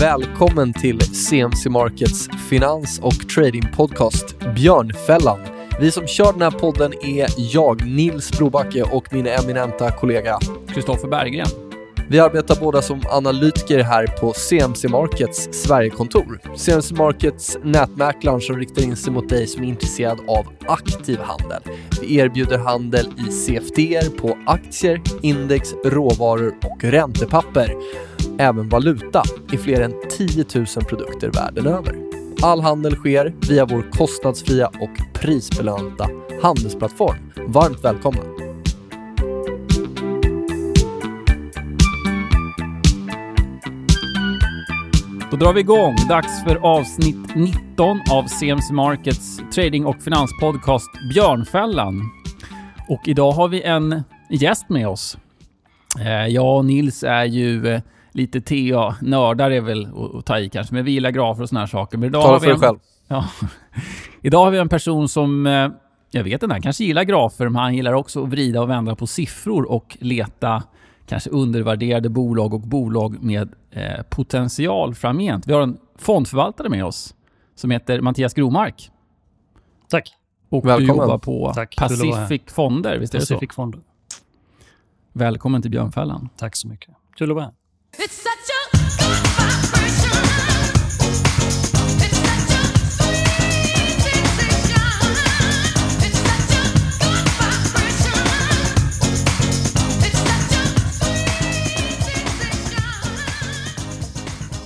Välkommen till CMC Markets finans och tradingpodcast Björnfällan. Vi som kör den här podden är jag, Nils Brobacke och min eminenta kollega Kristoffer Berggren. Vi arbetar båda som analytiker här på CMC Markets Sverigekontor. CMC Markets nätmäklaren som riktar in sig mot dig som är intresserad av aktiv handel. Vi erbjuder handel i CFDer på aktier, index, råvaror och räntepapper. Även valuta i fler än 10 000 produkter världen över. All handel sker via vår kostnadsfria och prisbelönta handelsplattform. Varmt välkomna! Då drar vi igång. Dags för avsnitt 19 av CMC Markets trading och finanspodcast Björnfällan. Och idag har vi en gäst med oss. Eh, jag och Nils är ju eh, lite TA, nördar är väl att ta i kanske, men vi gillar grafer och såna här saker. Men idag Tala för dig själv. Ja, idag har vi en person som, eh, jag vet inte, han kanske gillar grafer, men han gillar också att vrida och vända på siffror och leta kanske undervärderade bolag och bolag med eh, potential framgent. Vi har en fondförvaltare med oss som heter Mattias Gromark. Tack. Och Välkommen. du jobbar på Tack. Pacific Fonder, visst är det så? Fonder. Välkommen till Björnfällan. Tack så mycket. Kul att vara här.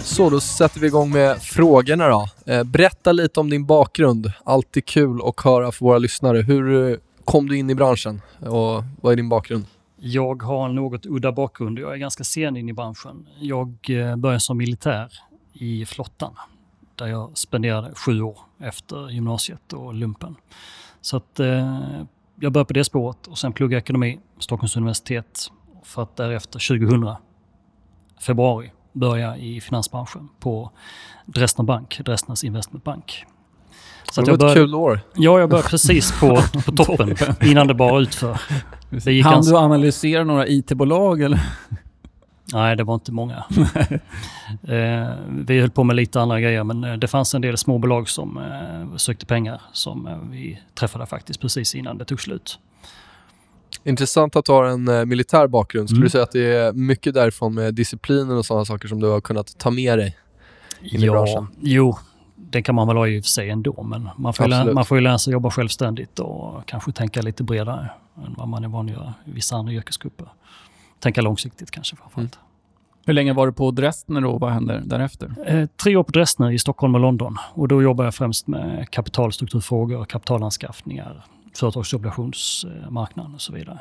Så, då sätter vi igång med frågorna då. Eh, berätta lite om din bakgrund. Alltid kul att höra för våra lyssnare. Hur eh, kom du in i branschen och vad är din bakgrund? Jag har en något udda bakgrund. Jag är ganska sen in i branschen. Jag eh, började som militär i flottan där jag spenderade sju år efter gymnasiet och lumpen. Så att eh, jag började på det spåret och sen pluggade ekonomi Stockholms universitet för att därefter 2000 februari börja i finansbranschen på Dresdner Bank, Dresdners Investmentbank. Så det var ett bör... kul år. Ja, jag började precis på, på toppen innan det bara utför. Det gick Han ganska... du analysera några IT-bolag eller? Nej, det var inte många. eh, vi höll på med lite andra grejer, men eh, det fanns en del småbolag som eh, sökte pengar som eh, vi träffade faktiskt precis innan det tog slut. Intressant att du har en eh, militär bakgrund. Skulle mm. du säga att det är mycket därifrån med disciplinen och sådana saker som du har kunnat ta med dig in ja, i branschen? Jo, det kan man väl ha i och för sig ändå, men man får, lära, man får ju lära sig jobba självständigt och kanske tänka lite bredare än vad man är van att göra i vissa andra yrkesgrupper. Tänka långsiktigt kanske framförallt. Mm. Hur länge var du på Dresdner och vad hände därefter? Eh, tre år på Dresdner i Stockholm och London. Och då jobbade jag främst med kapitalstrukturfrågor, kapitalanskaffningar, företagsobligationsmarknaden och så vidare.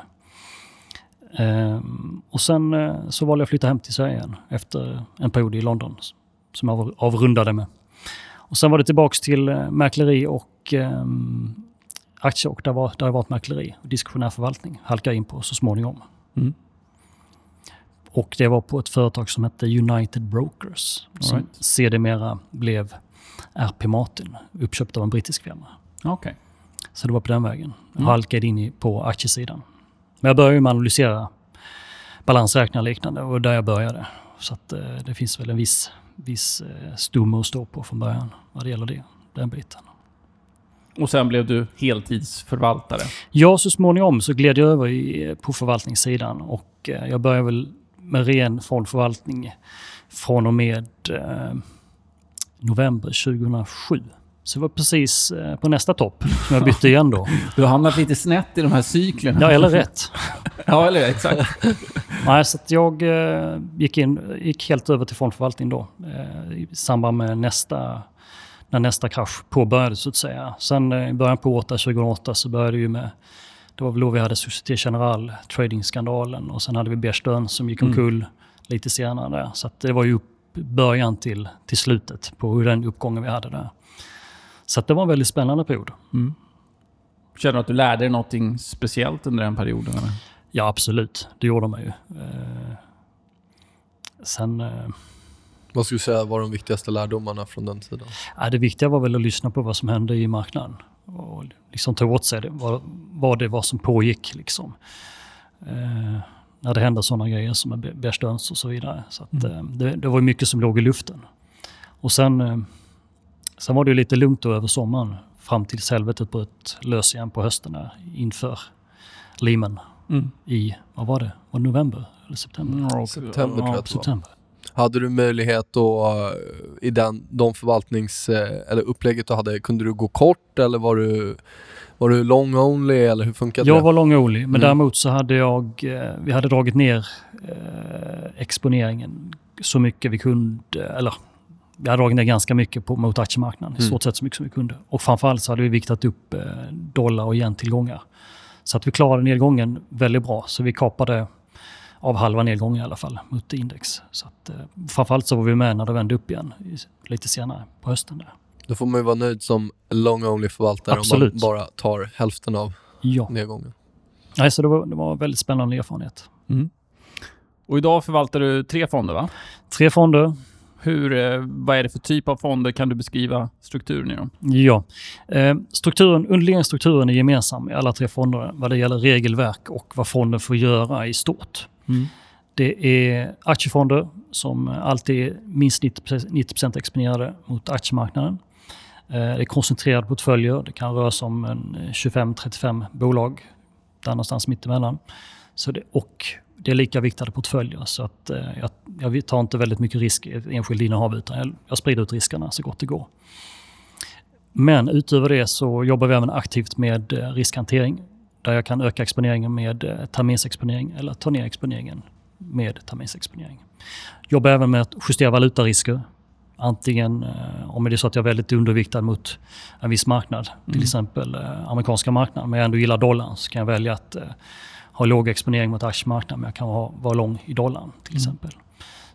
Ehm, och sen eh, så valde jag att flytta hem till Sverige igen efter en period i London som jag avrundade med. Och sen var det tillbaks till eh, mäkleri och eh, aktier och där, var, där har varit mäkleri och diskretionär förvaltning halkade in på så småningom. Mm. Och det var på ett företag som hette United Brokers som right. sedermera blev RP Martin, uppköpt av en brittisk firma. Okay. Så det var på den vägen. Mm. halkade in i, på aktiesidan. Men jag började med att analysera balansräkningar och liknande och där jag började. Så att, eh, det finns väl en viss, viss eh, stomme att stå på från början vad det gäller det, den biten. Och sen blev du heltidsförvaltare? Ja, så småningom så gled jag över i, på förvaltningssidan och eh, jag började väl med ren fondförvaltning från och med eh, november 2007. Så det var precis eh, på nästa topp som jag bytte igen då. Du har hamnat lite snett i de här cyklerna. Ja, eller rätt. ja, eller exakt. Nej, så jag eh, gick, in, gick helt över till fondförvaltning då eh, i samband med nästa, när nästa krasch påbörjades så att säga. Sen i början på 2008 så började vi med det var väl då vi hade Société General, tradingskandalen och sen hade vi Bear Stearns som gick mm. omkull mm. lite senare. Så det var ju början till, till slutet på hur den uppgången vi hade där. Så det var en väldigt spännande period. Mm. Känner du att du lärde dig något speciellt under den perioden? Eller? Ja, absolut. Det gjorde man ju. Eh, sen... Eh, vad skulle du säga var de viktigaste lärdomarna från den tiden? Ja, det viktiga var väl att lyssna på vad som hände i marknaden och liksom ta åt sig det, vad, vad det var som pågick. Liksom. Eh, när det hände sådana grejer som Bear och så vidare. Så att, mm. eh, det, det, var mycket som låg i luften. Och sen, eh, sen var det ju lite lugnt då över sommaren fram tills helvetet bröt lös igen på hösten där, inför Lehman Mm. i, vad var det, var det november eller september? Ja, September tror jag. September. Hade du möjlighet då eh, i den, de förvaltnings eh, eller upplägget du hade, kunde du gå kort eller var du, var du long only eller hur funkade Jag det? var long only, men Mm. däremot så hade jag, eh, vi hade dragit ner eh, exponeringen så mycket vi kunde, eller vi hade dragit ner ganska mycket på, mot aktiemarknaden, i Mm. stort sett så mycket som vi kunde. Och framförallt så hade vi viktat upp eh, dollar och yen-tillgångar. Så att vi klarade nedgången väldigt bra, så vi kapade av halva nedgången i alla fall mot index. Så att, eh, framförallt så var vi med när det vände upp igen i- lite senare på hösten. Där. Då får man ju vara nöjd som long only förvaltare om man bara tar hälften av Ja, nedgången. Nej, så det var, det var en väldigt spännande erfarenhet. Mm. Och idag förvaltar du tre fonder va? Tre fonder, Hur, eh, vad är det för typ av fonder? Kan du beskriva strukturen i dem? Ja. Eh, strukturen, underliggande strukturen är gemensam i alla tre fonder vad det gäller regelverk och vad fonden får göra i stort. Det är aktiefonder som alltid är minst 90% exponerade mot aktiemarknaden. Eh, Det är koncentrerade portföljer. Det kan röra sig om en 25-35 bolag, där någonstans mittemellan. Så det, och det är lika viktade portföljer. Så att, eh, jag, jag tar inte väldigt mycket risk i ett enskilt innehav utan jag, jag sprider ut riskerna så gott det går. Men utöver det så jobbar vi även aktivt med eh, riskhantering där jag kan öka exponeringen med eh, terminsexponering eller ta ner exponeringen med terminsexponering. Jobbar även med att justera valutarisker. Antingen om det är så att jag är väldigt underviktad mot en viss marknad, till Mm. exempel amerikanska marknaden, men jag ändå gillar dollarn så kan jag välja att eh, ha låg exponering mot aktiemarknaden men jag kan ha, vara lång i dollarn till Mm. exempel.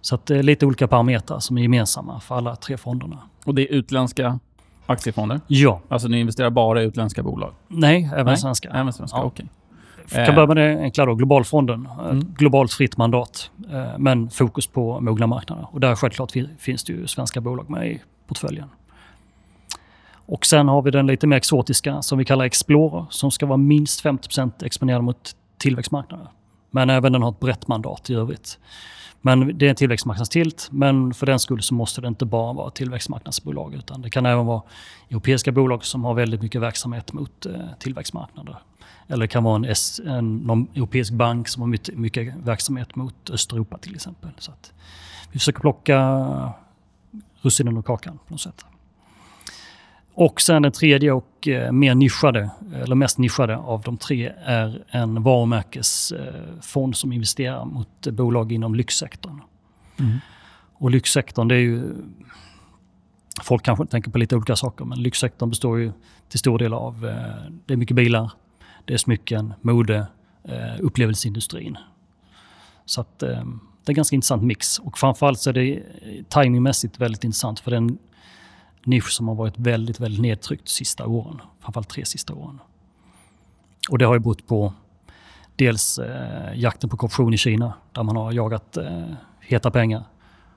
Så att det är lite olika parametrar som är gemensamma för alla tre fonderna. Och det är utländska aktiefonder? Ja, Alltså ni investerar bara i utländska bolag? nej, även Nej, svenska. Även svenska? Ja. Okej. Jag kan börja med det enkla då, Globalfonden. Ett Mm. Globalt fritt mandat, eh, men fokus på mogna marknader. Och där självklart fi- finns det ju svenska bolag med i portföljen. Och sen har vi den lite mer exotiska som vi kallar Explorer som ska vara minst 50% exponerad mot tillväxtmarknader. Men även den har ett brett mandat i övrigt. Men det är en tillväxtmarknadstilt, men för den skull så måste det inte bara vara tillväxtmarknadsbolag utan det kan även vara europeiska bolag som har väldigt mycket verksamhet mot eh, tillväxtmarknader. Eller det kan vara en, S, en någon europeisk bank som har mycket, mycket verksamhet mot Östeuropa till exempel. Så att vi försöker plocka russinen ur kakan på något sätt. Och sen den tredje och eh, mer nischade, eller mest nischade av de tre är en varumärkesfond som investerar mot bolag inom lyxsektorn. Mm. Och lyxsektorn det är ju... Folk kanske tänker på lite olika saker men lyxsektorn består ju till stor del av... eh, Det är mycket bilar, det är smycken, mode, eh, upplevelseindustrin. Så att det är en ganska intressant mix. Och framförallt så är det timingmässigt väldigt intressant för det är en nisch som har varit väldigt, väldigt nedtryckt sista åren. Framförallt tre sista åren. Och det har ju berott på dels eh, jakten på korruption i Kina där man har jagat eh, heta pengar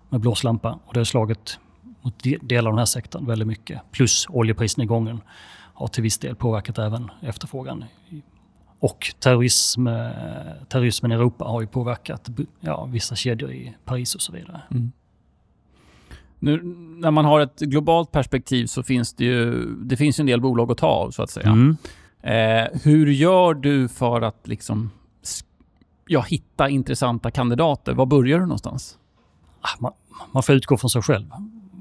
med blåslampa och det har slagit mot delar av den här sektorn väldigt mycket. Plus oljeprisnedgången har till viss del påverkat även efterfrågan. Och terrorism, eh, terrorismen i Europa har ju påverkat ja, vissa kedjor i Paris och så vidare. Mm. Nu, när man har ett globalt perspektiv så finns det ju det finns en del bolag att ta av så att säga. Mm. Eh, hur gör du för att liksom ja, hitta intressanta kandidater? Var börjar du någonstans? Ah, Man, man får utgå från sig själv.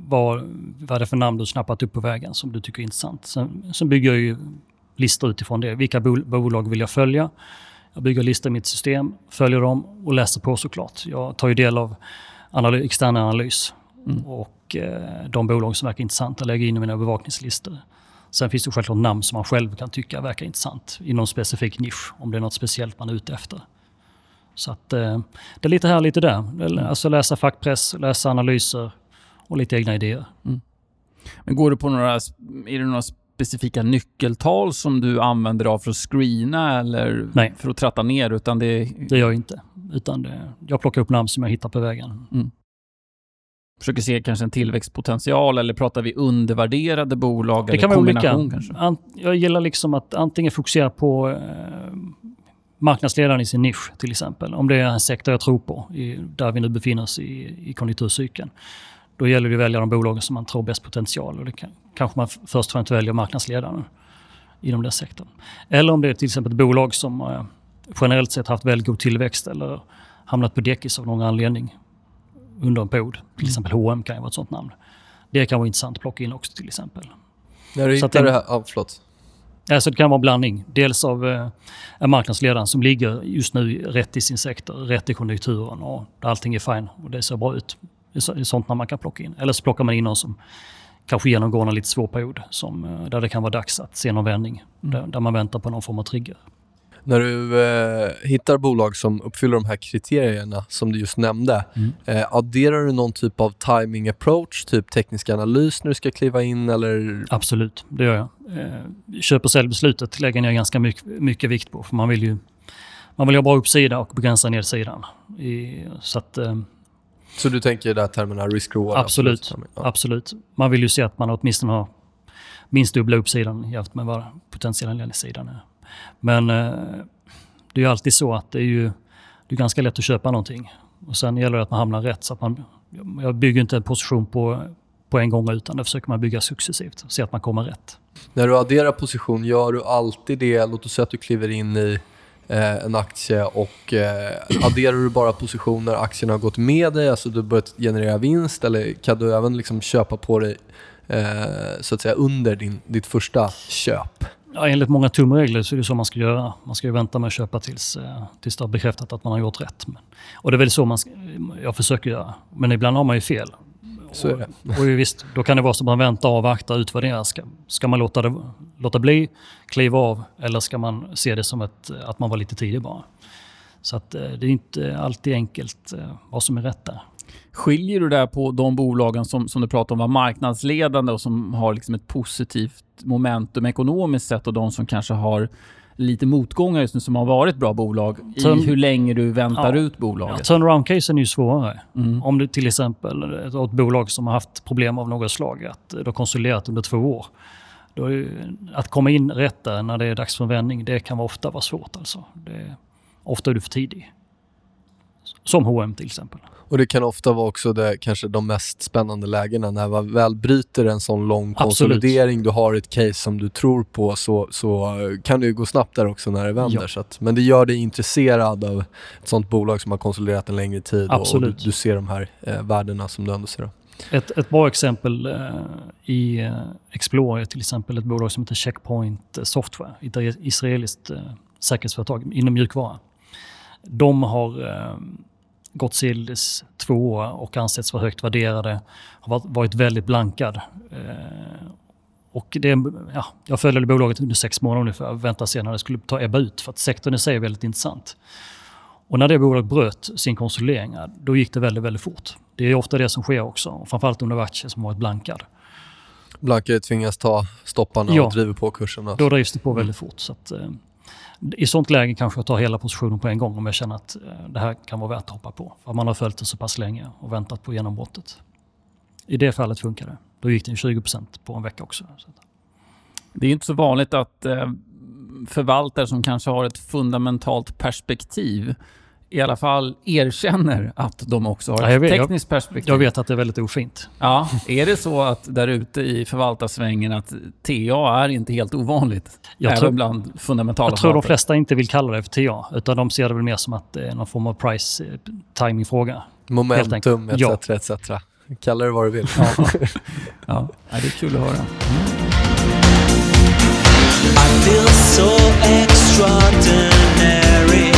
Vad, vad är det för namn du snappat upp på vägen som du tycker är intressant? Sen, sen bygger jag ju listor utifrån det. Vilka bol- bolag vill jag följa? Jag bygger listor i mitt system, följer dem och läser på såklart. Jag tar ju del av analy- extern analys Mm. och eh, de bolag som verkar intressanta lägger in i mina bevakningslistor. Sen finns det självklart namn som man själv kan tycka verkar intressant i någon specifik nisch, om det är något speciellt man är ute efter. Så att, eh, det är lite här, lite där. Alltså läsa fackpress, läsa analyser och lite egna idéer. Men går du på några, är det några specifika nyckeltal som du använder av för att screena eller Nej. för att tratta ner? Utan det, Det gör jag inte. Utan det, jag plockar upp namn som jag hittar på vägen. Försöker se kanske en tillväxtpotential eller pratar vi undervärderade bolag? Det eller kan vara olika. Kanske? An, jag gillar liksom att antingen fokusera på eh, marknadsledaren i sin nisch till exempel. Om det är en sektor jag tror på, i, där vi nu befinner oss i, i konjunkturcykeln. Då gäller det att välja de bolagen som man tror har bäst potential och det kan, kanske man först och främst väljer marknadsledaren inom den sektorn. Eller om det är till exempel ett bolag som eh, generellt sett haft väldigt god tillväxt eller hamnat på däckis av någon anledning under en period. Till exempel H&M kan ju vara ett sånt namn. Det kan vara intressant att plocka in också till exempel. När du hittar det- här... Ja, förlåt. Alltså det kan vara en blandning. Dels av eh, en marknadsledare som ligger just nu rätt i sin sektor, rätt i konjunkturen och allting är fine och det ser bra ut. Det är sånt man kan plocka in. Eller så plockar man in någon som kanske genomgår en lite svår period som, eh, där det kan vara dags att se någon vändning. Där, där man väntar på någon form av trigger. När du eh, hittar bolag som uppfyller de här kriterierna som du just nämnde, Mm. eh, adderar du någon typ av timing approach, typ teknisk analys när du ska kliva in eller? Absolut, det gör jag. Eh, köp och säljbeslutet lägger jag ganska mycket, mycket vikt på. För man vill ju man vill ha bra uppsida och begränsa nedsidan. I, så att, eh, Så du tänker i de här termerna risk-reward? Absolut. Ja. Absolut. Man vill ju se att man åtminstone har minst dubbla uppsidan jämfört med vad potentiella nedsidan är. Men eh, det är ju alltid så att det är ju det är ganska lätt att köpa någonting. Och sen gäller det att man hamnar rätt. Så att man, jag bygger inte en position på, på en gång utan det försöker man bygga successivt och se att man kommer rätt. När du adderar position, gör du alltid det? Låt oss säga att du kliver in i eh, en aktie och eh, adderar du bara positioner aktien har gått med dig, alltså du har börjat generera vinst eller kan du även liksom köpa på dig eh, så att säga under din, ditt första köp? Ja, enligt många tumregler så är det så man ska göra. Man ska ju vänta med att köpa tills, eh, tills det har bekräftat att man har gjort rätt. Men, och det är väl så man ska, jag försöker göra. Men ibland har man ju fel. Så är det. Och ju visst, då kan det vara så att man väntar, avvaktar, utvärderar. Ska, ska man låta, det, låta bli, kliva av eller ska man se det som ett, att man var lite tidig bara? Så att, eh, det är inte alltid enkelt eh, vad som är rätt där. Skiljer du där på de bolagen som, som du pratar om var marknadsledande och som har liksom ett positivt momentum ekonomiskt sett och de som kanske har lite motgångar just nu som har varit bra bolag Turn- i hur länge du väntar Ja. ut Ja, bolaget? Turnaround-casen är ju svårare. Mm. Om du till exempel har ett bolag som har haft problem av något slag, att det har konsoliderat under två år. Ju, att komma in rätt där när det är dags för en vändning, det kan ofta vara svårt. Alltså. Det, ofta är du för tidig. Som H&M till exempel. Och det kan ofta vara också det, kanske de mest spännande lägena när man väl bryter en sån lång Absolut. konsolidering, du har ett case som du tror på så, så kan det ju gå snabbt där också när det vänder. Ja. Så att, men det gör dig intresserad av ett sånt bolag som har konsoliderat en längre tid och, och du, Absolut. du ser de här eh, värdena som du ändå ser. Då. Ett, ett bra exempel eh, i eh, Explore är till exempel ett bolag som heter Checkpoint eh, Software, ett israeliskt eh, säkerhetsföretag inom mjukvara. De har två år och ansetts vara högt värderade, har varit, väldigt blankad. Eh, och det, ja, jag följde bolaget under sex månader ungefär och väntade se när det skulle ta ebba ut för att sektorn i sig är väldigt intressant. Och när det bolaget bröt sin konsolidering, då gick det väldigt, väldigt fort. Det är ofta det som sker också, framförallt under aktier som varit blankad. Blankare tvingas ta stopparna Ja. och driver på kurserna. Då drivs det på väldigt fort. Så att, eh, i sånt läge kanske jag tar hela positionen på en gång om jag känner att eh, det här kan vara värt att hoppa på. För man har följt det så pass länge och väntat på genombrottet. I det fallet funkar det. Då gick det 20% på en vecka också. Det är inte så vanligt att eh, förvaltare som kanske har ett fundamentalt perspektiv i alla fall erkänner att de också har Ja, ett vet- jag- tekniskt perspektiv. jag vet att det är väldigt ofint. Ja, är det så att där ute i förvaltarsvängen att TA är inte helt ovanligt? Jag även tror- bland fundamentala Jag tror de flesta inte vill kalla det för TA, utan de ser det väl mer som att det är någon form av price eh, timing-fråga. Momentum etc. Ja. etc. Kalla det vad du vill. Ja, ja, det är kul att höra. I feel so extraordinary.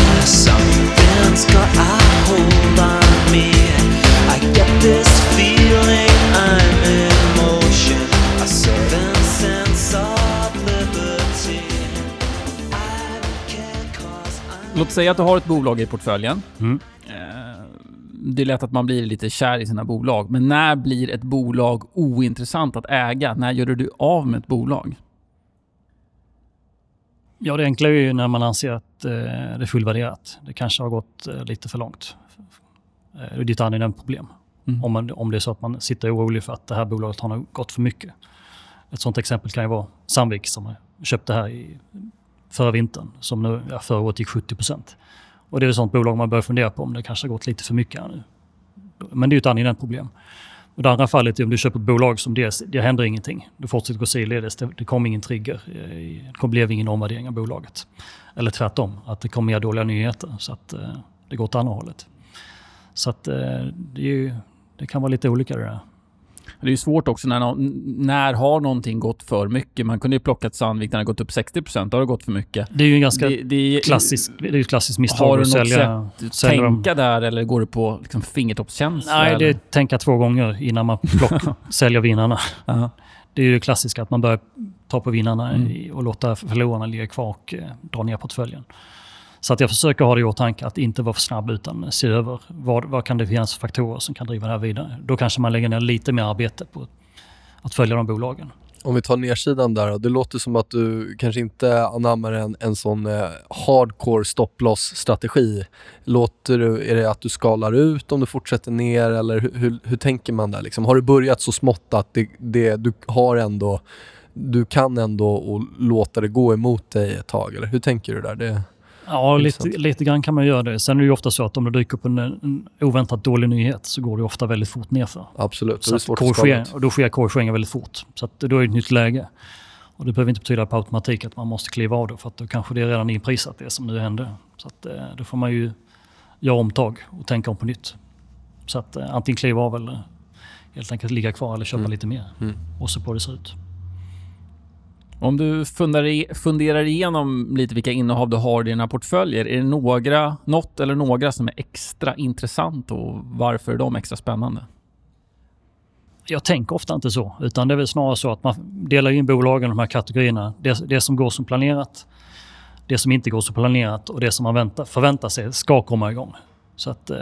Something's got a hold on me. I get this feeling I'm in motion. A certain sense of liberty. I don't care 'cause I'm Låt säga att du har ett bolag i portföljen. Mm. Eh, Det är lätt att man blir lite kär i sina bolag. Men när blir ett bolag ointressant att äga? När gör du av med ett bolag? Ja, det enkla är ju när man anser att eh, det är fullvärderat. Det kanske har gått eh, lite för långt. Eh, det är ett annorlunda problem. Mm. Om, man, om det är så att man sitter orolig för att det här bolaget har gått för mycket. Ett sånt exempel kan ju vara Sandvik som köpte här i förra vintern, som nu ja, förra året gick 70% Och det är ett sånt bolag man börjar fundera på om det kanske har gått lite för mycket här nu. Men det är ett annorlunda problem. Och det andra fallet är om du köper ett bolag som det, det händer ingenting. Du fortsätter gå sidledes, det, det kommer ingen trigger. Eh, det blev ingen omvärdering av bolaget. Eller tvärtom, att det kom mer dåliga nyheter. Så att eh, det går åt andra hållet. Så att eh, det, är ju, det kan vara lite olika det där. Det är ju svårt också när, när har någonting gått för mycket? Man kunde ju plockat Sandvik när det gått upp 60 Då har det gått för mycket. Det är ju en ganska Det, det är, klassisk, det är ett klassiskt misstag Har du att något sälja, sälja dem. tänka där eller går det på liksom fingertoppskänsla? Nej, det är tänka två gånger innan man plock, säljer vinnarna. Ja. Det är ju det klassiska att man börjar ta på vinnarna Mm. och låta förlorarna ligga kvar och eh, dra ner portföljen. Så att jag försöker ha det i åtanke att inte vara för snabb utan se över vad, vad kan det finnas för faktorer som kan driva det här vidare. Då kanske man lägger ner lite mer arbete på att följa de bolagen. Om vi tar nersidan där. Det låter som att du kanske inte anammar en, en sån eh, hardcore stop-loss-strategi. Låter du, är det att du skalar ut om du fortsätter ner eller hur, hur, hur tänker man där? Liksom? Har du börjat så smått att det, det, du har ändå du kan ändå och låta det gå emot dig ett tag? Eller hur tänker du där? Det, Ja, lite, lite grann kan man göra det. Sen är det ju ofta så att om det dyker upp en, en oväntat dålig nyhet så går det ofta väldigt fort nerför. absolut, Så det är svårt ut. och då sker korrigeringen väldigt fort. Så att då är det ett nytt läge. Och det behöver inte betyda på automatik att man måste kliva av då, för att då kanske det är redan inprisat det som nu händer. Så att, eh, då får man ju göra omtag och tänka om på nytt. Så att eh, antingen kliva av eller helt enkelt ligga kvar eller köpa Mm. lite mer. Mm. Och så på det ser ut. Om du funderar, funderar igenom lite vilka innehav du har i dina portföljer, är det några, något eller några som är extra intressant och varför är de extra spännande? Jag tänker ofta inte så, utan det är väl snarare så att man delar in bolagen i de här kategorierna. Det, det som går som planerat, det som inte går som planerat och det som man väntar, förväntar sig ska komma igång. Så att eh,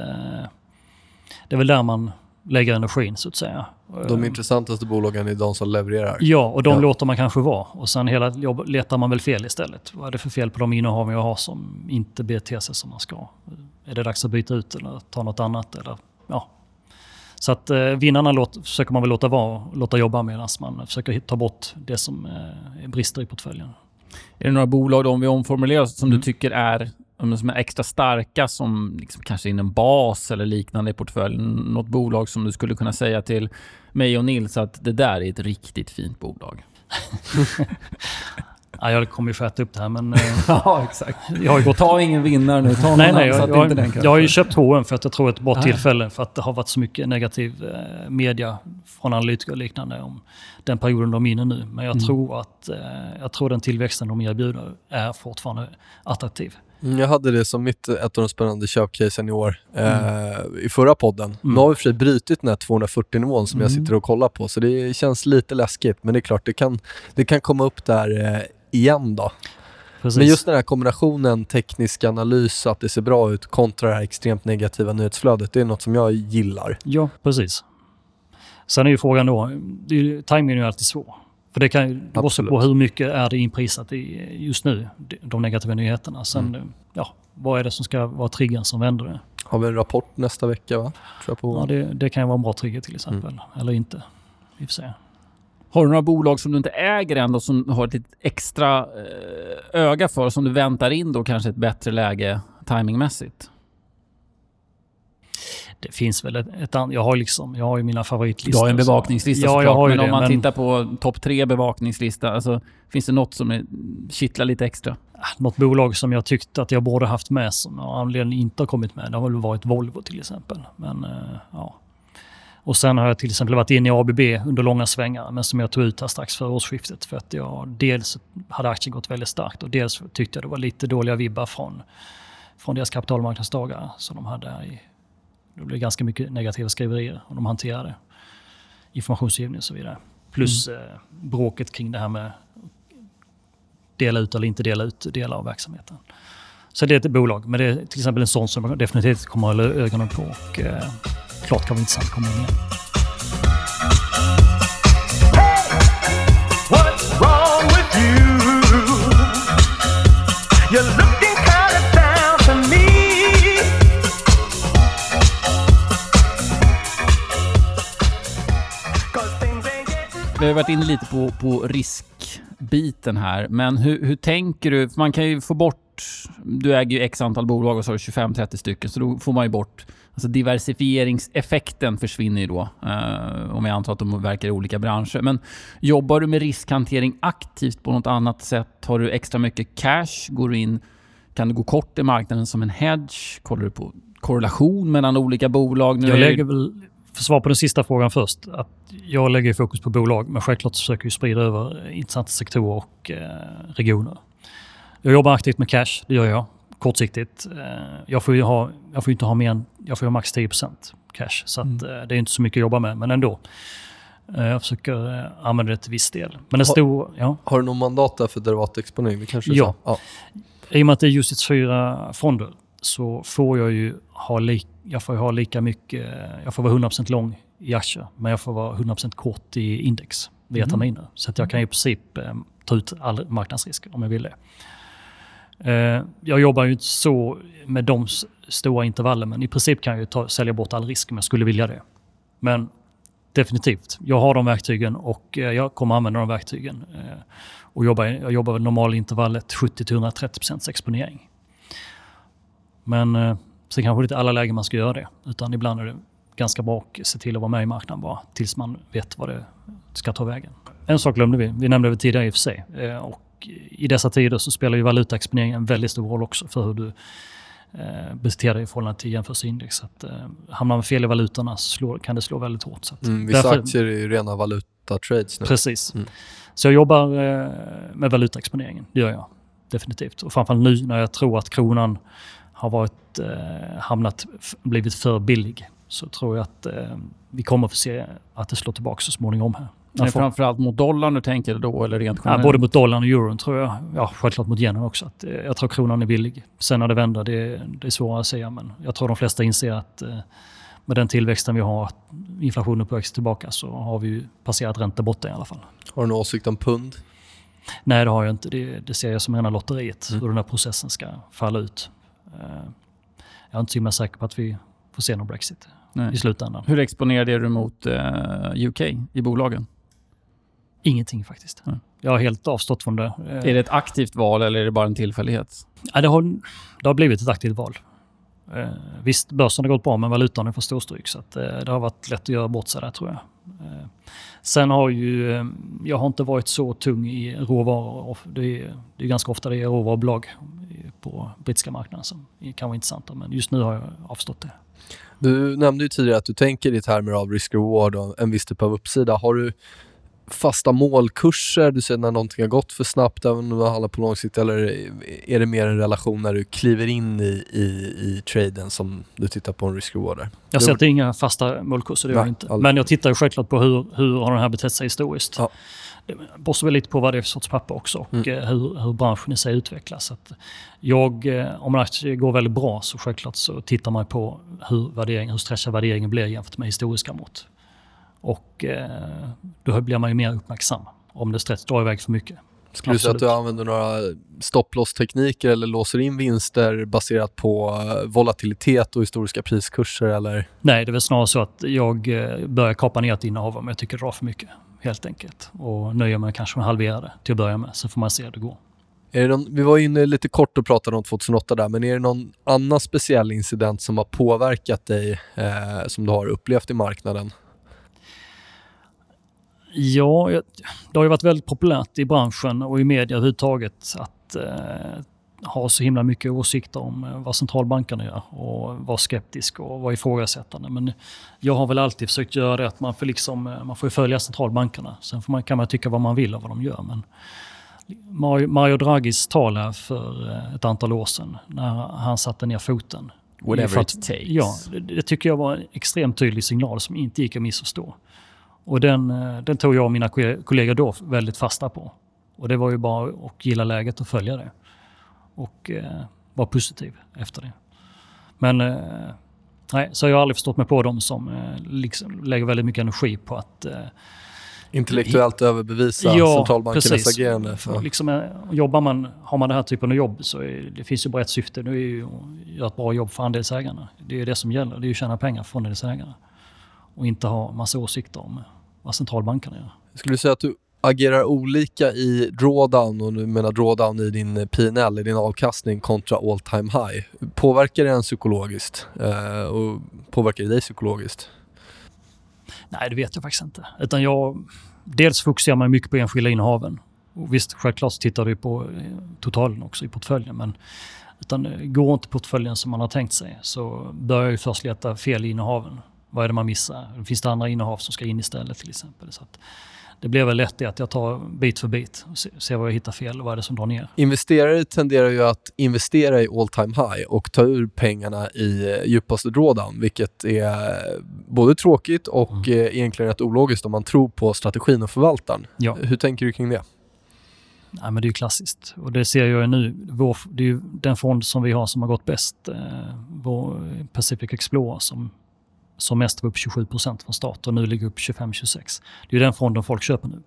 det är väl där man lägger energin så att säga. De Eh, intressantaste bolagen är de som levererar. Ja, och de Ja. låter man kanske vara. Och sen hela jobb, letar man väl fel istället. Vad är det för fel på de innehav jag har som inte beter sig som man ska? Är det dags att byta ut eller ta något annat? Eller, ja. Så att eh, vinnarna låt, försöker man väl låta vara, låta jobba medan man försöker ta bort det som eh, brister i portföljen. Är det några bolag, då, om vi omformulerar, som Mm. du tycker är, som är extra starka som liksom kanske in en bas eller liknande i portföljen? Något bolag som du skulle kunna säga till mig och Nils att det där är ett riktigt fint bolag? Ja, jag kommer ju få äta upp det här men eh, ja, exakt. jag har ju gått Ta ingen vinnare nu. Ta någon Nej, nej, jag, att inte jag, den jag har ju köpt H&M för att jag tror att det är ett bra Ah. tillfälle för att det har varit så mycket negativ eh, media från analytiker och liknande om den perioden de är inne nu. Men jag, Mm. tror att eh, jag tror den tillväxten de erbjuder är fortfarande attraktiv. Mm, Jag hade det som mitt, ett av de spännande köpcasen i år eh, i förra podden. Mm. Nu har vi för sig brutit den här 240-nivån som jag Mm. sitter och kollar på, så det känns lite läskigt. Men det är klart, det kan, det kan komma upp där eh, igen då. Precis. Men just den här kombinationen teknisk analys, att det ser bra ut kontra det här extremt negativa nyhetsflödet, det är något som jag gillar. Ja, precis. Sen är ju frågan då, timingen är ju alltid svår. För det kan ju Absolut. på hur mycket är det inprisat i just nu, de- negativa nyheterna. Sen, Mm. ja, vad är det som ska vara triggern som vänder det? Har vi en rapport nästa vecka va? Tror jag på. Ja, det, det kan ju vara en bra trigger till exempel. Mm. Eller inte. Vi får se. Har du några bolag som du inte äger än och som du har ett litet extra eh, öga för som du väntar in då kanske ett bättre läge timingmässigt? Det finns väl ett, ett an- Jag har liksom, jag har ju mina Du favoritlistor. har en så- bevakningslista Ja, jag har ju men om det, man men- tittar på topp tre bevakningslista, alltså, finns det något som är, kittlar lite extra? Något bolag som jag tyckte att jag borde haft med som av anledning inte har kommit med, det har väl varit Volvo till exempel. Men, eh, ja. Och sen har jag till exempel varit inne i ABB under långa svängar, men som jag tog ut här strax före årsskiftet. För att jag dels hade aktien gått väldigt starkt och dels tyckte jag det var lite dåliga vibbar från, från deras kapitalmarknadsdagar som de hade i... Det blev ganska mycket negativa skriverier och de hanterade informationsgivning och så vidare. Plus eh, bråket kring det här med dela ut eller inte dela ut delar av verksamheten. Så det är ett bolag, men det är till exempel en sån som jag definitivt kommer att hålla ögonen på och eh, klart kan vara intressant att komma in igen. What's wrong with you? You're Vi har varit inne lite på, på riskbiten här, men hur, hur tänker du? För man kan ju få bort du äger ju x antal bolag och så har du 25-30 stycken, så då får man ju bort... Alltså diversifieringseffekten försvinner ju då, eh, om jag antar att de verkar i olika branscher. Men jobbar du med riskhantering aktivt på något annat sätt? Har du extra mycket cash? Går du in... Kan du gå kort i marknaden som en hedge? Kollar du på korrelation mellan olika bolag? Nu Jag lägger väl, för svar på den sista frågan först, att jag lägger fokus på bolag, men självklart försöker jag sprida över intressanta sektorer och eh, regioner. Jag jobbar aktivt med cash, det gör jag, kortsiktigt. Eh, jag får ju ha, jag får inte ha mer än, jag får ha max 10% cash, så att, Mm. eh, det är inte så mycket att jobba med, men ändå. Eh, jag försöker eh, använda det till viss del. Men en stor, ja. Har du någon mandat där för derivatexponering? Kanske Ja. ja. I och med att det är just fyra fonder så får jag ju ha, li, jag får ha lika mycket, jag får vara 100% lång i aktier, men jag får vara 100% kort i index via Mhm. terminer. Så att jag kan i princip eh, ta ut all marknadsrisk om jag vill det. Eh, jag jobbar ju inte så med de stora intervallen, men i princip kan jag ta, sälja bort all risk om jag skulle vilja det. Men definitivt, jag har de verktygen och eh, jag kommer använda de verktygen. Eh, och jobbar, jag jobbar normalintervallet 70-130% exponering. Men eh, sen kanske det inte är alla lägen man ska göra det. Utan ibland är det ganska bra att se till att vara med i marknaden bara tills man vet vad det ska ta vägen. En sak glömde vi. Vi nämnde det tidigare i och för sig. Eh, och I dessa tider så spelar ju valutaexponering en väldigt stor roll också för hur du eh, beter dig i förhållande till jämförelseindex. Så att, eh, hamnar man fel i valutorna så slår, kan det slå väldigt hårt. Så att, Mm, vissa därför- aktier är ju rena valutatrades nu. Precis. Mm. Så jag jobbar eh, med valutaexponeringen, det gör jag definitivt. Och framförallt nu när jag tror att kronan har varit, eh, hamnat, blivit för billig så tror jag att eh, vi kommer att få se att det slår tillbaka så småningom här. När folk- framförallt mot dollarn du tänker då, eller rent Ja, både mot dollarn och euron tror jag. Ja, självklart mot yenen också. Att, eh, jag tror kronan är billig. Sen när det vänder, det, det är svårare att säga. Men jag tror de flesta inser att eh, med den tillväxten vi har, att inflationen på väg tillbaka, så har vi ju passerat ränteborta i alla fall. Har du någon åsikt om pund? Nej, det har jag inte. Det, det ser jag som rena lotteriet, Mm. hur den här processen ska falla ut. Eh, Jag är inte så himla säker på att vi får se någon Brexit Nej. i slutändan. Hur exponerad är du mot eh, UK i bolagen? Ingenting faktiskt. Mm. Jag har helt avstått från det. Är det ett aktivt val eller är det bara en tillfällighet? Ja, det, har, det har blivit ett aktivt val. Eh, visst, börsen har gått bra, men valutan är för storstryk. Så att, eh, det har varit lätt att göra bort sig där, tror jag. Eh, sen har ju... Eh, jag har inte varit så tung i råvaror. Och det, är, det är ganska ofta det är råvarubolag eh, på brittiska marknaden som kan vara intressanta. Men just nu har jag avstått det. Du nämnde ju tidigare att du tänker i termer av risk-reward och en viss typ av uppsida. Har du fasta målkurser? Du säger när någonting har gått för snabbt, även om det handlar på lång sikt, eller är det mer en relation när du kliver in i, i, i traden som du tittar på en risk-reward där? Jag sätter inga fasta målkurser, det gör jag inte. aldrig. Men jag tittar självklart på hur, hur har den här betett sig historiskt. Ja. Det beror väl lite på vad det är för sorts papper också och Mm. eh, hur, hur branschen i sig utvecklas. Så jag, eh, om en aktie går väldigt bra så självklart så tittar man på hur, värdering, hur stretchad värderingen blir jämfört med historiska mått. Och eh, då blir man ju mer uppmärksam om det stretch drar iväg för mycket. Skulle du säga att du använder några stopploss-tekniker eller låser in vinster baserat på eh, volatilitet och historiska priskurser? Eller? Nej, det är väl snarare så att jag eh, börjar kapa ner ett innehav om jag tycker det drar för mycket. Helt enkelt. Och nöjer mig kanske med att halvera det till att börja med. Så får man se hur det går. Det någon, vi var inne lite kort och pratade om 2008 där, men är det någon annan speciell incident som har påverkat dig eh, som du har upplevt i marknaden? Ja, det har ju varit väldigt populärt i branschen och i media överhuvudtaget att eh, ha så himla mycket åsikter om eh, vad centralbankerna gör och vara skeptisk och vara ifrågasättande. Men jag har väl alltid försökt göra det att man får, liksom, eh, man får följa centralbankerna. Sen får man, kan man tycka vad man vill av vad de gör. Men Mario, Draghis tal här för eh, ett antal år sedan när han satte ner foten. Whatever att- it takes. Ja, det, det tycker jag var en extremt tydlig signal som inte gick att missförstå. Och den, eh, den tog jag och mina ko- kollegor då väldigt fasta på. Och det var ju bara att gilla läget och följa det. Och eh, vara positiv efter det. Men eh, nej, så har jag aldrig förstått mig på dem som eh, liksom lägger väldigt mycket energi på att eh, Intellektuellt överbevisa centralbankernas precis. agerande? För För, Liksom, eh, jobbar man, har man den här typen av jobb så är, det finns ju bara ett syfte. Det är ju att göra ett bra jobb för andelsägarna. Det är ju det som gäller. Det är ju att tjäna pengar för andelsägarna. Och inte ha massa åsikter om vad centralbankerna gör. skulle du säga att du agerar olika i drawdown och nu menar drawdown i din P&L, i din avkastning kontra all time high. Påverkar det en psykologiskt? Eh, och påverkar det dig psykologiskt? Nej, det vet jag faktiskt inte. Utan jag, dels fokuserar man mycket på enskilda innehaven. Och visst, självklart så tittar du på eh, totalen också i portföljen. Men utan, eh, går inte portföljen som man har tänkt sig så börjar jag först leta fel i innehaven. Vad är det man missar? Finns det andra innehav som ska in istället till exempel? Så det blir väl lätt det att jag tar bit för bit och se- ser vad jag hittar fel och vad är det som drar ner. Investerare tenderar ju att investera i all time high och ta ur pengarna i eh, djupaste drawdown, vilket är både tråkigt och eh, egentligen rätt ologiskt om man tror på strategin och förvaltaren. Ja. Hur tänker du kring det? Nej, men det är ju klassiskt. Och det ser jag ju nu. Vår, det är ju den fond som vi har som har gått bäst. Eh, vår Pacific Explorer som, som mest var upp 27% från start och nu ligger upp 25-26. Det är den fonden folk köper nu.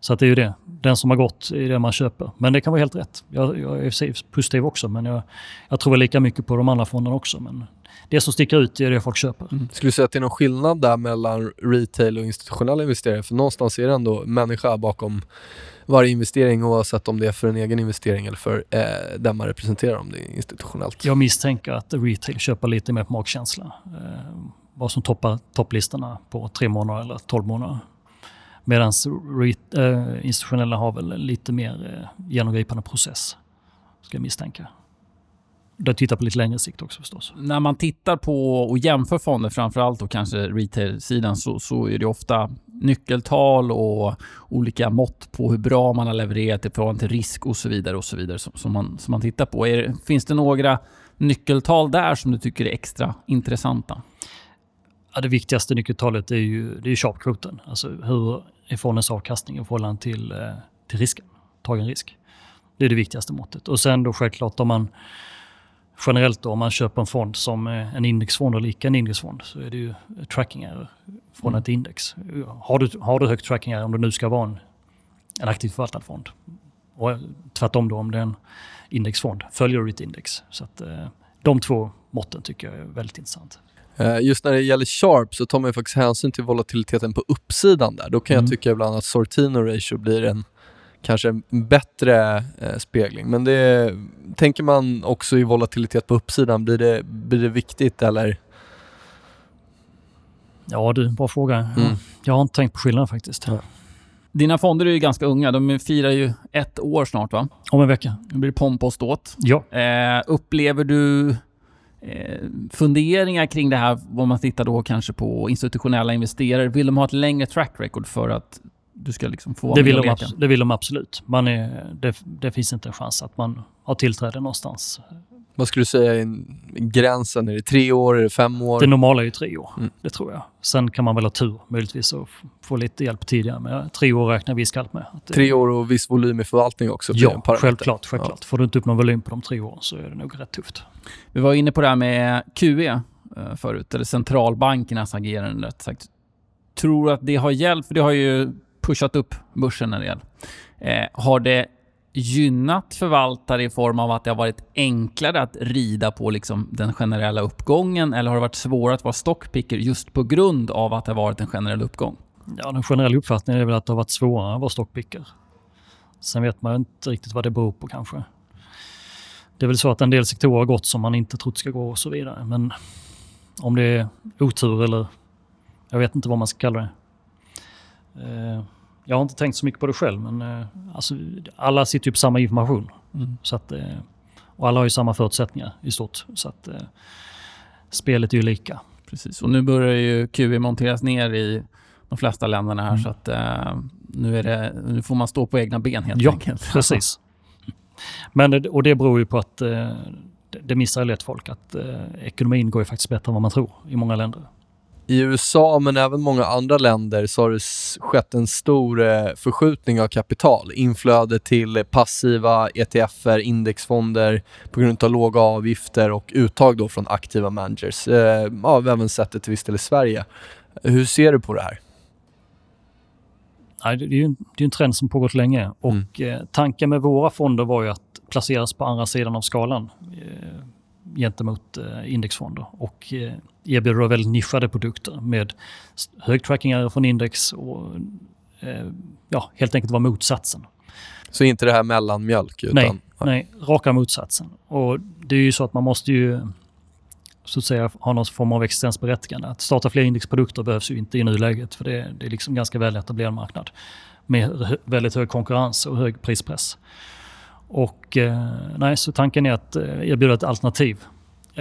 Så att det är ju det. Den som har gått är det man köper. Men det kan vara helt rätt. Jag, jag är positiv också, men jag, jag tror lika mycket på de andra fonderna också. Men det som sticker ut är det folk köper. Skulle du säga att det är någon skillnad där mellan retail och institutionella investerare? För någonstans är det ändå människa bakom varje investering oavsett om det är för en egen investering eller för eh, den man representerar om det är institutionellt. Jag misstänker att retail köper lite mer på magkänsla. Eh, vad som toppar topplistorna på tre månader eller tolv månader. Medan äh, eh, institutionella har väl en lite mer äh, genomgripande process. Ska jag misstänka. Det tittar på lite längre sikt också förstås. När man tittar på och jämför fonder, framförallt då kanske retail-sidan, så, så är det ofta nyckeltal och olika mått på hur bra man har levererat i förhållande till risk och så vidare och så vidare som, som, man, som man tittar på. Är, finns det några nyckeltal där som du tycker är extra intressanta? Ja, det viktigaste nyckeltalet är ju, det är sharp-kvoten. Alltså hur är fondens avkastning i förhållande till, eh, till risken, tagen risk. Det är det viktigaste måttet. Och sen då självklart om man generellt då, om man köper en fond som eh, en indexfond eller icke en indexfond så är det ju tracking error från ett index. Har du, har du högt tracking error om det nu ska vara en, en aktivt förvaltad fond och tvärtom då om det är en indexfond, följer du ditt index. Så att, eh, de två måtten tycker jag är väldigt intressant. Eh, Just när det gäller Sharp så tar man ju faktiskt hänsyn till volatiliteten på uppsidan där. Då kan Mm. jag tycka ibland att Sortino ratio blir en kanske en bättre eh, spegling. Men det tänker man också i volatilitet på uppsidan, blir det, blir det viktigt eller? Ja du, bra fråga. Mm. Jag har inte tänkt på skillnaden faktiskt. Ja. Dina fonder är ju ganska unga. De firar ju ett år snart, va? Om en vecka. Nu blir det pomp och ståt. Ja. Eh, upplever du funderingar kring det här, om man tittar då kanske på institutionella investerare? Vill de ha ett längre track record för att du ska liksom få Det vill, de det vill de absolut. Man är, det, det finns inte en chans att man har tillträde någonstans. Vad skulle du säga är en- gränsen? Är det tre år? Är det fem år? Det normala är ju tre år. Mm. Det tror jag. Sen kan man väl ha tur möjligtvis och få lite hjälp tidigare. Men tre år räknar vi skallt med. Att det- Tre år och viss volym i förvaltning också? en Ja, självklart. självklart. Får du inte upp någon volym på de tre åren så är det nog rätt tufft. Vi var inne på det här med QE eh, förut, eller centralbankernas agerande rätt sagt. Tror att det har hjälpt, för det har ju pushat upp börsen en del. Eh, har det gynnat förvaltare i form av att det har varit enklare att rida på liksom den generella uppgången eller har det varit svårare att vara stockpicker just på grund av att det har varit en generell uppgång? Ja, den generella uppfattningen är väl att det har varit svårare att vara stockpicker. Sen vet man ju inte riktigt vad det beror på kanske. Det är väl så att en del sektorer har gått som man inte trott ska gå och så vidare. Men om det är otur eller jag vet inte vad man ska kalla det. Eh, jag har inte tänkt så mycket på det själv, men eh, alltså, alla sitter ju på samma information. Så att, eh, och alla har ju samma förutsättningar i stort. Så att, eh, spelet är ju lika. Precis, och nu börjar ju QE monteras ner i de flesta länderna här Mm. så att eh, nu, är det, nu får man stå på egna ben helt Ja, enkelt. Precis. Men, och det beror ju på att eh, det- missar lätt folk att eh, ekonomin går ju faktiskt bättre än vad man tror i många länder. I USA, men även många andra länder, så har det skett en stor eh, förskjutning av kapital. Inflöde till passiva ETFer, indexfonder på grund av låga avgifter och uttag då från aktiva managers. Eh, ja, vi har även sett det till viss del i Sverige. Hur ser du på det här? Nej, det är ju en, det är en trend som pågått länge och eh, tanken med våra fonder var ju att placeras på andra sidan av skalan eh, gentemot eh, indexfonder och erbjuder då väldigt nischade produkter med hög tracking från index och eh, ja, helt enkelt vara motsatsen. Så inte det här mellanmjölk utan... Nej, nej, raka motsatsen. Och det är ju så att man måste ju så att säga ha någon form av existensberättigande. Att starta fler indexprodukter behövs ju inte i nuläget för det, det är liksom ganska väl etablerad marknad med väldigt hög konkurrens och hög prispress. Och eh, nej, så tanken är att eh, erbjuda ett alternativ.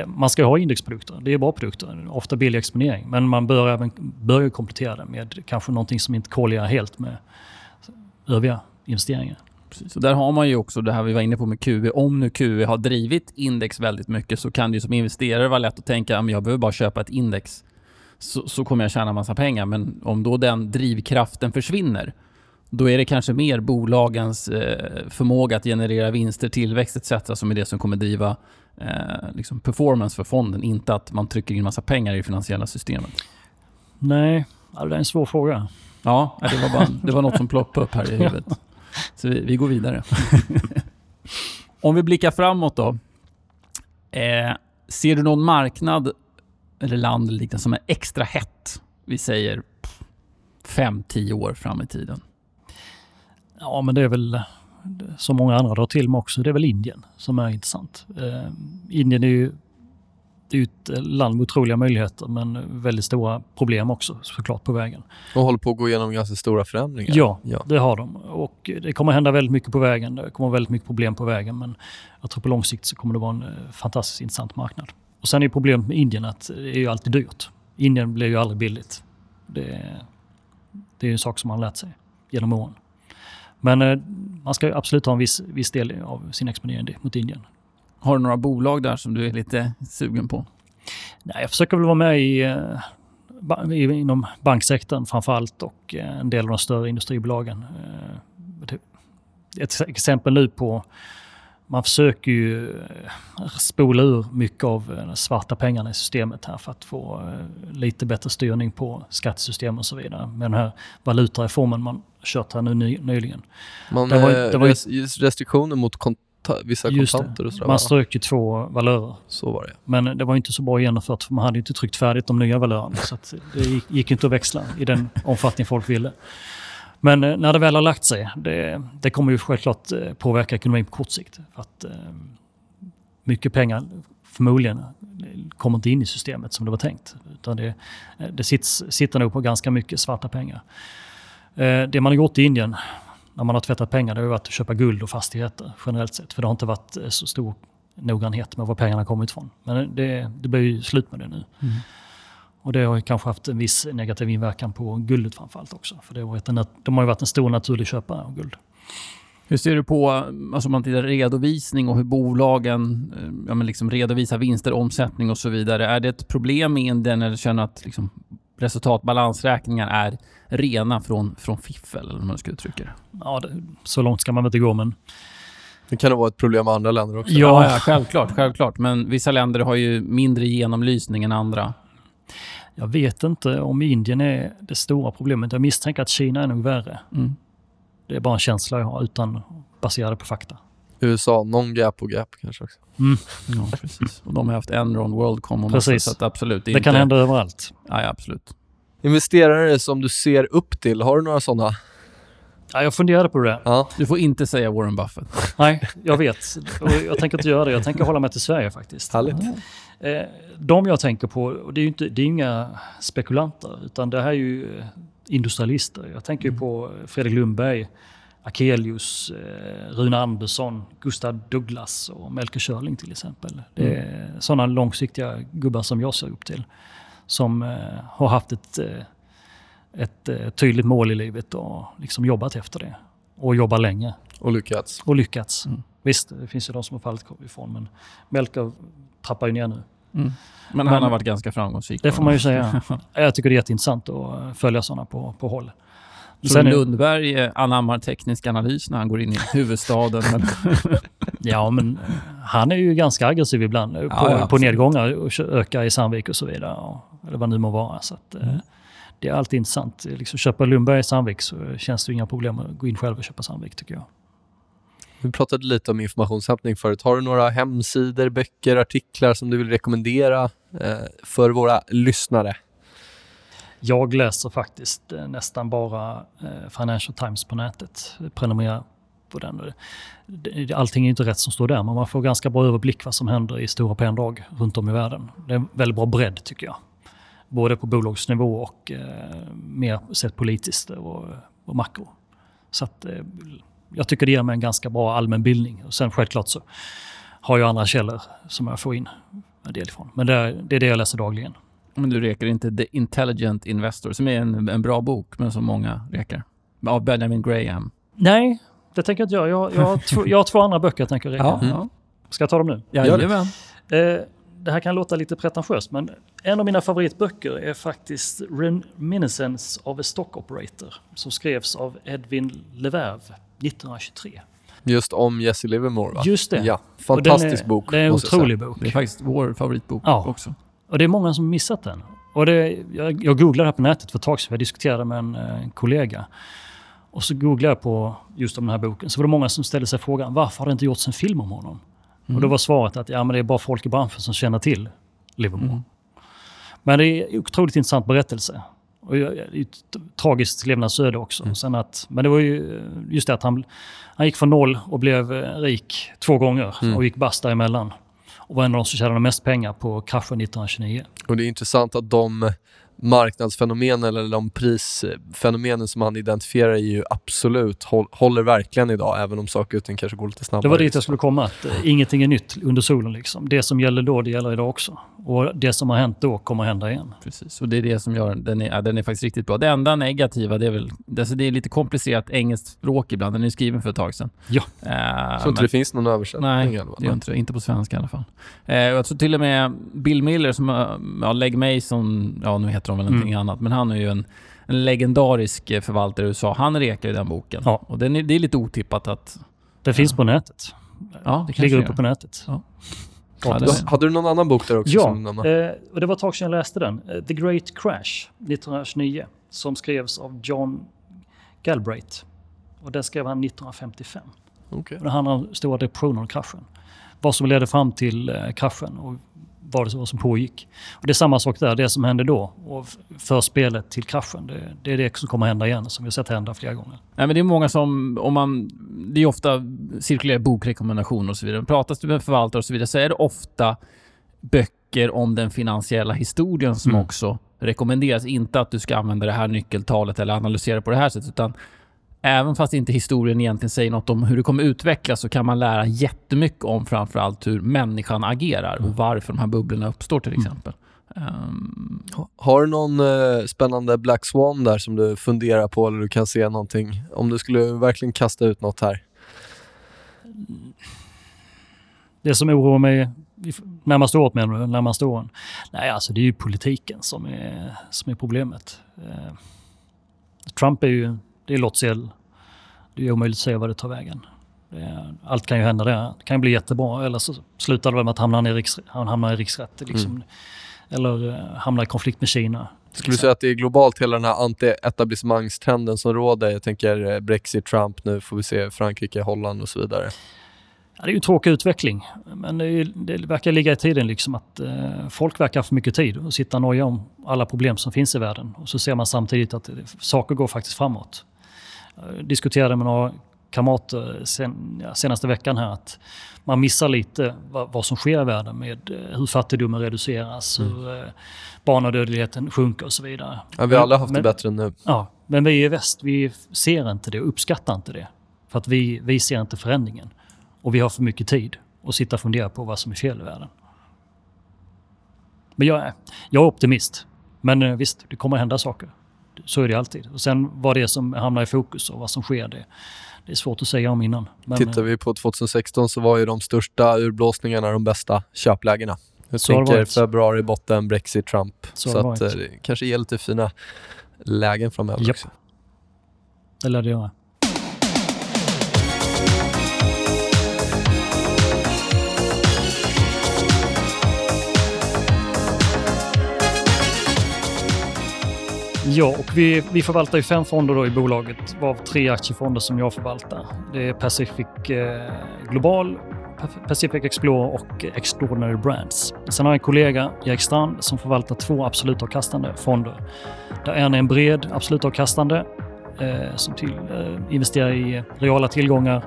Man ska ha indexprodukter, det är bra produkter, ofta billig exponering. Men man bör även börja komplettera det med kanske någonting som inte kolliderar helt med övriga investeringar. Precis. Och där har man ju också det här vi var inne på med QE. Om nu QE har drivit index väldigt mycket så kan det ju som investerare vara lätt att tänka att jag behöver bara köpa ett index så, så kommer jag tjäna massa pengar. Men om då den drivkraften försvinner då är det kanske mer bolagens eh, förmåga att generera vinster, tillväxt etc. som är det som kommer driva eh, liksom performance för fonden. Inte att man trycker in massa pengar i det finansiella systemet. Nej, det är en svår fråga. Ja, det var, bara, det var något som ploppade upp här i huvudet. Så vi, vi går vidare. Om vi blickar framåt då. Eh, ser du någon marknad eller land eller liknande som är extra hett? Vi säger 5-10 år fram i tiden. Ja, men det är väl som många andra drar till med också. Det är väl Indien som är intressant. Eh, Indien är ju det är ett land med otroliga möjligheter men väldigt stora problem också såklart på vägen. Och håller på att gå igenom ganska stora förändringar. Ja, ja. det har de. Och det kommer hända väldigt mycket på vägen. Det kommer vara väldigt mycket problem på vägen. Men jag tror på lång sikt så kommer det vara en eh, fantastiskt intressant marknad. Och sen är problemet med Indien att det är ju alltid dyrt. Indien blir ju aldrig billigt. Det, det är en sak som man har lärt sig genom åren. Men eh, man ska ju absolut ha en viss, viss del av sin exponering mot Indien. Har du några bolag där som du är lite sugen på? Nej, jag försöker väl vara med i, eh, i, inom banksektorn framför allt och eh, en del av de större industribolagen. Eh, det- Ett exempel nu på man försöker ju eh, spola ur mycket av eh, de svarta pengarna i systemet här för att få eh, lite bättre styrning på skattesystem och så vidare. Med den här valutareformen man kört här nu ny, nyligen. Man, Det var- eh, det var ju- restriktioner mot konta- vissa kontanter och sådär. Man strök ju två valörer. Så var det. Men det var inte så bra genomfört för man hade inte tryckt färdigt de nya valörerna. Så det gick, gick inte att växla i den omfattning folk ville. Men eh, när det väl har lagt sig, det, det kommer ju självklart eh, påverka ekonomin på kort sikt. För att, mycket pengar förmodligen kommer inte in i systemet som det var tänkt. Utan det, det sits, sitter nog på ganska mycket svarta pengar. Eh, det man har gjort i Indien när man har tvättat pengar det har varit att köpa guld och fastigheter generellt sett. För det har inte varit eh, så stor noggrannhet med var pengarna kommit ifrån. Men det, det blir ju slut med det nu. Och det har ju kanske haft en viss negativ inverkan på guldet framförallt också. För det har varit en, de har ju varit en stor naturlig köpare av guld. Hur ser du på, alltså om man tittar redovisning och hur bolagen eh, ja, men liksom redovisar vinster, omsättning och så vidare. Är det ett problem i Indien eller känner att liksom resultatbalansräkningar är rena från, från fiffel, eller hur man ska uttrycka det? Ja, det, så långt ska man väl inte gå men Det kan vara ett problem med andra länder också. Ja. ja, självklart, självklart. Men vissa länder har ju mindre genomlysning än andra. jag vet inte om Indien är det stora problemet. Jag misstänker att Kina är nog värre. Mm. Det är bara en känsla jag har utan baserade på fakta. USA, någon gap och gap kanske också. Ja, precis. Och de har haft Enron, Worldcom och Precis. massa, så att absolut. Det inte- kan hända överallt. Ja, ja, absolut. Investerare som du ser upp till, har du några sådana? Ja, jag funderade på det. Ja. Du får inte säga Warren Buffett. Nej, jag vet. Och jag tänker inte göra det. Jag tänker hålla mig till Sverige faktiskt. Härligt. Eh, de jag tänker på, och det är ju inte, det är inga spekulanter, utan det här är ju eh, industrialister. Jag tänker ju på Fredrik Lundberg, Akelius, eh, Rune Andersson, Gustav Douglas och Melker Schörling till exempel. Det är sådana långsiktiga gubbar som jag ser upp till. Som eh, har haft ett, eh, ett tydligt mål i livet och liksom jobbat efter det. Och jobbar länge Och lyckats. och lyckats. Mm. Visst, det finns ju de som har fallit ifrån, men Melker trappar ju ner nu. Mm. Men han har varit ganska framgångsrik. Det får man ju säga. Jag tycker det är jätteintressant att följa sådana på, på håll. Så sen Lundberg eh, anammar teknisk analys när han går in i huvudstaden. Men, Ja, men han är ju ganska aggressiv ibland eh, på, Ja, ja, på nedgångar och ökar i Sandvik och så vidare. Och, eller vad det nu må vara. Så att, Mm. eh, Det är alltid intressant. Liksom, köpa Lundberg i Sandvik så känns det inga problem att gå in själv och köpa Sandvik tycker jag. Vi pratade lite om informationshämtning förut. Har du några hemsidor, böcker, artiklar som du vill rekommendera eh, för våra lyssnare? Jag läser faktiskt eh, nästan bara eh, Financial Times på nätet. Prenumererar på den. Allting är inte rätt som står där, men man får ganska bra överblick vad som händer i stora penndrag runt om i världen. Det är en väldigt bra bredd tycker jag. Både på bolagsnivå och eh, mer sett politiskt och, och makro. Så att, eh, jag tycker det ger mig en ganska bra allmänbildning. Och sen självklart så har jag andra källor som jag får in en del ifrån. Men det är, det är det jag läser dagligen. Men du rekar inte The Intelligent Investor, som är en, en bra bok, men som många rekar. Av Benjamin Graham. Nej, det tänker jag inte göra. Jag, jag, har, två, jag har två andra böcker jag tänker räcka. Ja, Mm. ja. Ska jag ta dem nu? Jajamän. Eh, det här kan låta lite pretentiöst, men en av mina favoritböcker är faktiskt Reminiscence of a Stock Operator som skrevs av Edwin Leverve 1923. Just om Jesse Livermore va? Just det. Ja, Och den fantastisk är, bok. Det är en jag otrolig bok. Det är faktiskt vår favoritbok Ja. också. Och det är många som missat den. Och det, jag, jag googlade det här på nätet för ett tag sedan, jag diskuterade med en, eh, en kollega. Och så googlade jag på just om den här boken. Så var det många som ställde sig frågan, varför har det inte gjorts en film om honom? Och då var svaret att ja, men det är bara folk i branschen som känner till Livermore. Men det är en otroligt intressant berättelse. Och det är ett tragiskt levnadsöde också. Sen att, men det var ju just det att han, han gick från noll och blev eh, rik två gånger och gick bast däremellan. Och var en av de som tjänade mest pengar på kraschen 1929. Och det är intressant att de marknadsfenomen eller de prisfenomenen som han identifierar är ju absolut håll, håller verkligen idag, även om saker och ting kanske går lite snabbare. Det var dit jag skulle komma. Att ingenting är nytt under solen. Liksom. Det som gäller då, det gäller idag också. Och det som har hänt då kommer hända igen. Precis, och det är det som gör den är, ja, den är faktiskt riktigt bra. Det enda negativa, det är väl, alltså det är lite komplicerat engelskt språk ibland. Den är skriven för ett tag sedan. Ja. Eh, Jag tror inte det finns någon översättning. Nej, eller det gör inte. Inte på svenska i alla fall. Eh, jag tror till och med Bill Miller, som har- ja, Leg Mason, ja nu heter de väl någonting Mm. annat, men han är ju en, en legendarisk eh, förvaltare i USA. Han rekar ju den boken. Ja. Och den är, det är lite otippat att... Det finns på nätet. Ja, det kanske Ligger uppe på nätet. Ja. Ja, hade du någon annan bok där också? Ja, eh, och det var ett tag sedan jag läste den. Eh, The Great Crash 1929 som skrevs av John Galbraith. Och den skrev han 1955. Okej. Och det handlar om stora depressionen och kraschen. Vad som ledde fram till eh, kraschen och vad det var som pågick. Och det är samma sak där, det som hände då och f- förspelet till kraschen. Det, det är det som kommer hända igen, som vi har sett hända flera gånger. Nej, men det är många som, om man, det är ofta cirkulerar bokrekommendationer och så vidare. Pratas det med förvaltare och så vidare så är det ofta böcker om den finansiella historien som Mm. också rekommenderas. Inte att du ska använda det här nyckeltalet eller analysera på det här sättet, utan även fast inte historien egentligen säger något om hur det kommer utvecklas så kan man lära jättemycket om framförallt hur människan agerar och varför de här bubblorna uppstår till exempel. Ehm, Ha- Har du någon eh, spännande Black Swan där som du funderar på eller du kan se någonting? Om du skulle verkligen kasta ut något här. Det som oroar mig närmaste året menar du, närmaste åren? Nej, alltså det är ju politiken som är, som är problemet. Eh, Trump är ju, det är lottsedel. Det är omöjligt att säga vad det tar vägen. Det allt kan ju hända där. Det kan ju bli jättebra eller så slutar det med att hamna i, riks, han hamnar i riksrätt. Liksom. Eller eh, hamnar i konflikt med Kina. Skulle du säga att det är globalt hela den här anti-etablissemangstrenden som råder? Jag tänker eh, Brexit, Trump, nu får vi se Frankrike, Holland och så vidare. Ja, det är ju en tråkig utveckling, men det, är, det verkar ligga i tiden liksom att eh, folk verkar ha för mycket tid och sitta och noja om alla problem som finns i världen. Och så ser man samtidigt att det, saker går faktiskt framåt. Jag diskuterade med några kamrater sen, ja, senaste veckan här att man missar lite vad, vad som sker i världen med eh, hur fattigdomen reduceras, hur eh, barnadödligheten sjunker och så vidare. Ja, vi har alla haft Men- det bättre än nu. Ja, men vi i väst, vi ser inte det och uppskattar inte det. För att vi, vi ser inte förändringen. Och vi har för mycket tid att sitta och fundera på vad som är fel i världen. Men jag är, jag är optimist. Men eh, visst, det kommer att hända saker. Så är det alltid. Och sen vad det är som hamnar i fokus och vad som sker, det, det är svårt att säga om innan. Men, Tittar vi på 2016 så var ju de största urblåsningarna de bästa köplägena. Jag Så tänker februari botten, Brexit, Trump. Så Så, att eh, det kanske ger lite fina lägen framöver Japp. också. Det lär det göra. Ja, och vi, vi förvaltar ju fem fonder då i bolaget, varav tre aktiefonder som jag förvaltar. Det är Pacific eh, Global, Pacific Explorer och Extraordinary Brands. Sen har jag en kollega, Erik Strand, som förvaltar två absolutavkastande fonder. Där en är en bred absolutavkastande eh, som till, eh, investerar i reala tillgångar,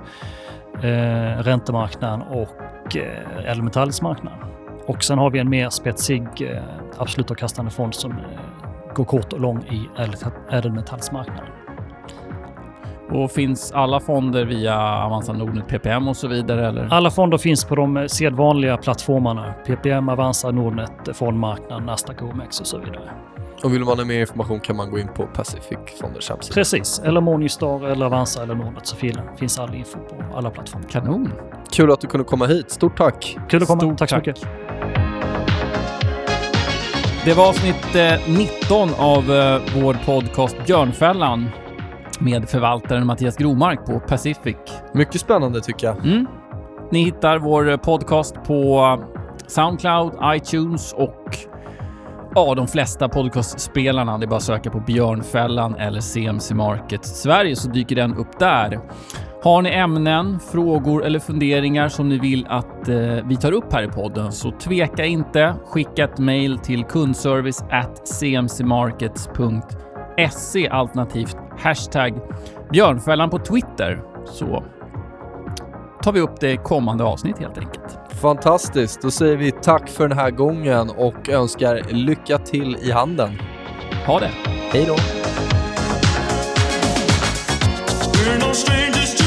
eh, räntemarknaden och eh, ädelmetallsmarknaden. Och sen har vi en mer spetsig eh, absolutavkastande fond som eh, går kort och lång i ädel- ädelmetallsmarknaden. Och finns alla fonder via Avanza Nordnet, PPM och så vidare? Eller? Alla fonder finns på de sedvanliga plattformarna. PPM, Avanza, Nordnet, Fondmarknaden, Nasdaq, OMX och så vidare. Och vill man ha mer information kan man gå in på Pacific Fonders hemsida. Precis, eller Morningstar, eller Avanza eller Nordnet så fin- finns all info på alla plattformar. Kanon! Kul att du kunde komma hit. Stort tack! Kul att komma. Stort tack så tack. mycket. Det var avsnitt eh, 19 av eh, vår podcast Björnfällan med förvaltaren Mattias Gromark på Pacific. Mycket spännande tycker jag. Mm. Ni hittar vår podcast på Soundcloud, iTunes och ja, de flesta podcastspelarna. Det är bara att söka på Björnfällan eller CMC Market Sverige så dyker den upp där. Har ni ämnen, frågor eller funderingar som ni vill att eh, vi tar upp här i podden så tveka inte. Skicka ett mejl till kundservice at cmcmarkets.se alternativt hashtag Björnfällan på Twitter så tar vi upp det kommande avsnitt helt enkelt. Fantastiskt. Då säger vi tack för den här gången och önskar lycka till i handeln. Ha det! Hej då! We're no strangers